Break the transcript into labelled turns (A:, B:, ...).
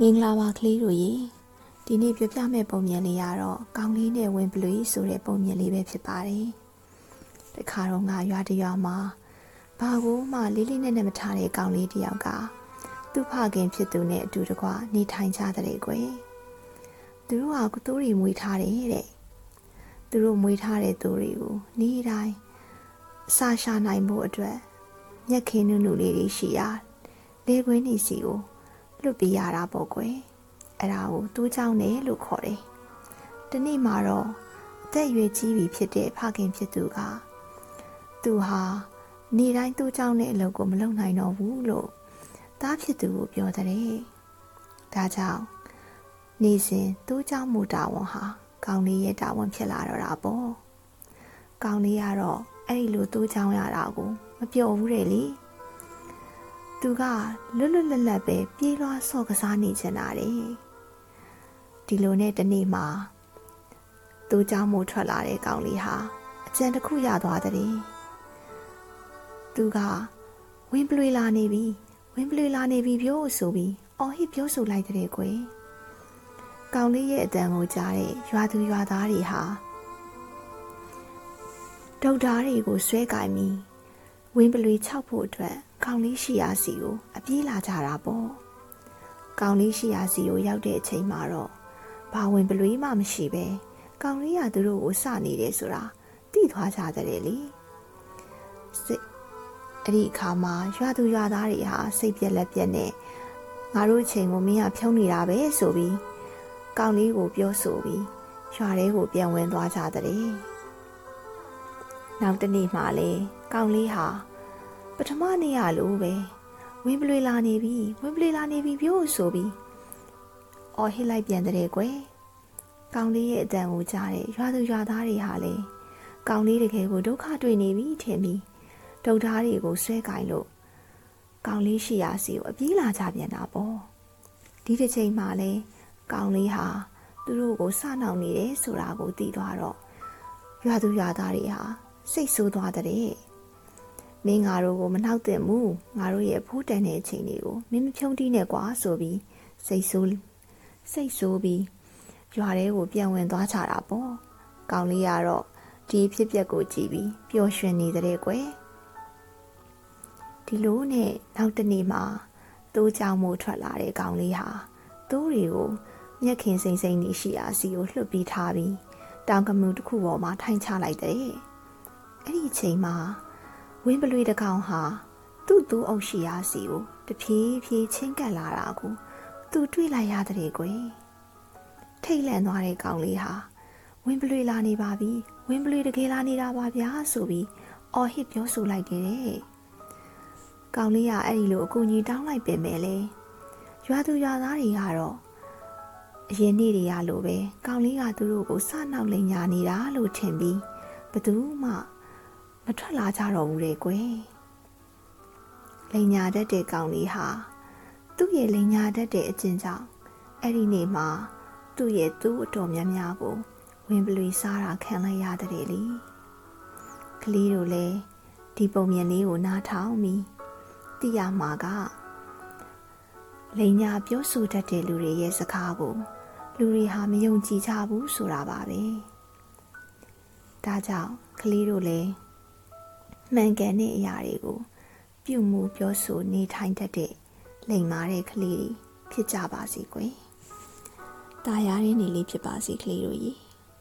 A: မင်္ဂလာပါကလေးတို့ရေဒီနေ့ပြပြမဲ့ပုံမြင်လေးကတော့ကောင်းလေးနဲ့ဝင်ပလွေဆိုတဲ့ပုံမြင်လေးပဲဖြစ်ပါတယ်တခါတော့ငါရွာတရွာမှာဘာကိုမှလေးလေးနဲ့နဲ့မထားတဲ့ကောင်းလေးတယောက်ကသူ့ဖခင်ဖြစ်သူနဲ့အတူတကွနေထိုင်ကြတဲ့ကွယ်သူတို့ကကုသိုးတွေမွေးထားတယ်တဲ့သူတို့မွေးထားတဲ့သူတွေကိုနေ့တိုင်းအစာရှာနိုင်ဖို့အတွက်ညက်ခင်းနုနုလေးတွေရှိရလေခွင်းနေစီကို လွတ်ပြရတာပေါ့ကွယ်အဲ့ဒါကိုတိုးချောင်းတယ်လို့ခေါ်တယ်တနေ့မှာတော့အသက်အရွယ်ကြီးပြီဖြစ်တဲ့ဖခင်ဖြစ်သူကသူဟာနေတိုင်းတိုးချောင်းတဲ့အလုပ်ကိုမလုပ်နိုင်တော့ဘူးလို့သားဖြစ်သူကိုပြောတဲ့ဒါကြောင့်နေစဉ်တိုးချောင်းမှုတာဝန်ဟာကောင်းလေးရဲ့တာဝန်ဖြစ်လာတော့တာပေါ့ကောင်းလေးကတော့အဲ့ဒီလိုတိုးချောင်းရတာကိုမပြောဘူးတဲ့လေ သူကလွတ်လွတ်လပ်လပ်ပဲပြေးလွှားဆော့ကစားနေချင်တာတဲ့ဒီလိုနဲ့တနေ့မှာသူเจ้าမို့ထွက်လာတဲ့ကောင်လေးဟာအကြံတစ်ခုရသွားတဲ့သူကဝင်းပလွေလာနေပြီဝင်းပလွေလာနေပြီပြောဆိုပြီးအော်ဟစ်ပြောဆိုလိုက်တဲ့ကွယ်ကောင်လေးရဲ့အတန်ကိုကြားတဲ့ရွာသူရွာသားတွေဟာဒေါက်တာတွေကိုဆွဲကင်ပြီးဝင်းပလွေ၆ဖို့အတွက် ကောင်လေးရှိရာစီကိုအပြေးလာကြတာပေါ့ကောင်လေးရှိရာစီကိုရောက်တဲ့အချိန်မှာတော့ဘာဝင်ပလွေးမှမရှိပဲကောင်လေးကသူတို့ကိုစနေတယ်ဆိုတာသိသွားကြတယ်လေစိတ်အဲ့ဒီအခါမှာရွာသူရွာသားတွေဟာစိတ်ပြက်လက်ပြက်နဲ့ငါတို့အချိန်ကိုမင်းကဖြုံးနေတာပဲဆိုပြီးကောင်လေးကိုပြောဆိုပြီးရွာထဲကိုပြန်ဝင်သွားကြတယ်နောက်တနေ့မှလေကောင်လေးဟာ ပထမနေ့ရလို့ပဲဝင်းပလွေလာနေပြီဝင်းပလွေလာနေပြီပြောဆိုပြီးအော်ဟစ်လိုက်ပြန်တဲ့ကွယ်ကောင်လေးရဲ့အတန်ကိုကြားတယ်ရွာသူရွာသားတွေဟာလေကောင်လေးတကယ်ကိုဒုက္ခတွေ့နေပြီထင်ပြီးဒုက္ခတွေကိုဆွဲကင်လို့ကောင်လေးရှိရာစီကိုအပြေးလာကြပြန်တာပေါ့ဒီတစ်ချိန်မှလဲကောင်လေးဟာသူတို့ကိုစနှောင်နေတယ်ဆိုတာကိုသိသွားတော့ရွာသူရွာသားတွေဟာစိတ်ဆိုးသွားတဲ့ မင်းငါတို့ကိုမနှောက်သင့်ဘူးငါတို့ရဲ့ဖိုးတန်တဲ့အချိန်တွေကိုမင်းမဖြုံးတီးနဲ့ကွာဆိုပြီးစိတ်ဆိုးစိတ်ဆိုးပြီးရွာထဲကိုပြန်ဝင်သွားကြတာပေါ့ကောင်းလေးကတော့ဒီဖြစ်ပျက်ကိုကြည့်ပြီးပျော်ရွှင်နေတဲ့ကွယ်ဒီလိုနဲ့နောက်တနေ့မှာသိုးကြောင်မို့ထွက်လာတဲ့ကောင်လေးဟာသိုးတွေကိုမျက်ခင်စိမ့်စိမ့်နေရှိရာစီကိုလှုပ်ပြီးထားပြီးတောင်ကမူတစ်ခုပေါ်မှာထိုင်ချလိုက်တဲ့အဲ့ဒီအချိန်မှာ ဝင်းပလွေတကောင်ဟာသူ့သူ့အုပ်ရှိရာစီကိုတဖြည်းဖြည်းချင်းကပ်လာတာကိုသူတွေ့လိုက်ရတဲ့ကွယ်ထိတ်လန့်သွားတဲ့ကောင်လေးဟာဝင်းပလွေလာနေပါပြီဝင်းပလွေတကယ်လာနေတာပါဗျာဆိုပြီးအော်ဟစ်ပြောဆိုလိုက်တဲ့ကောင်လေးကအဲ့ဒီလိုအကူကြီးတောင်းလိုက်ပင်ပဲလေရွာသူရွာသားတွေကတော့အရင်နေ့တွေကလိုပဲကောင်လေးကသူတို့ကိုစနောက်လိန်ညာနေတာလို့ထင်ပြီးဘသူမှ မထွက်လာကြတော့ဘူးလေကွယ်လိန်ညာတတ်တဲ့ကောင်လေးဟာသူ့ရဲ့လိန်ညာတတ်တဲ့အကျင့်ကြောင့်အဲ့ဒီနေ့မှာသူ့ရဲ့သူ့အတော်များများကိုဝင်ပလွေစားတာခံလိုက်ရတဲ့လေကလေးတို့လည်းဒီပုံမြင်လေးကိုနားထောင်ပြီးသိရမှာကလိန်ညာပြောဆိုတတ်တဲ့လူတွေရဲ့စကားကိုလူတွေဟာမယုံကြည်ကြဘူးဆိုတာပါပဲဒါကြောင့်ကလေးတို့လည်း မှန်ကန်တဲ့အရာတွေကိုပြုမှုပြောဆိုနေထိုင်တတ်တဲ့လိမ္မာတဲ့ကလေးတွေဖြစ်ကြပါစေကွယ်။တာယာရင်းနေလေးဖြစ်ပါစေကလေးတို့ရေ။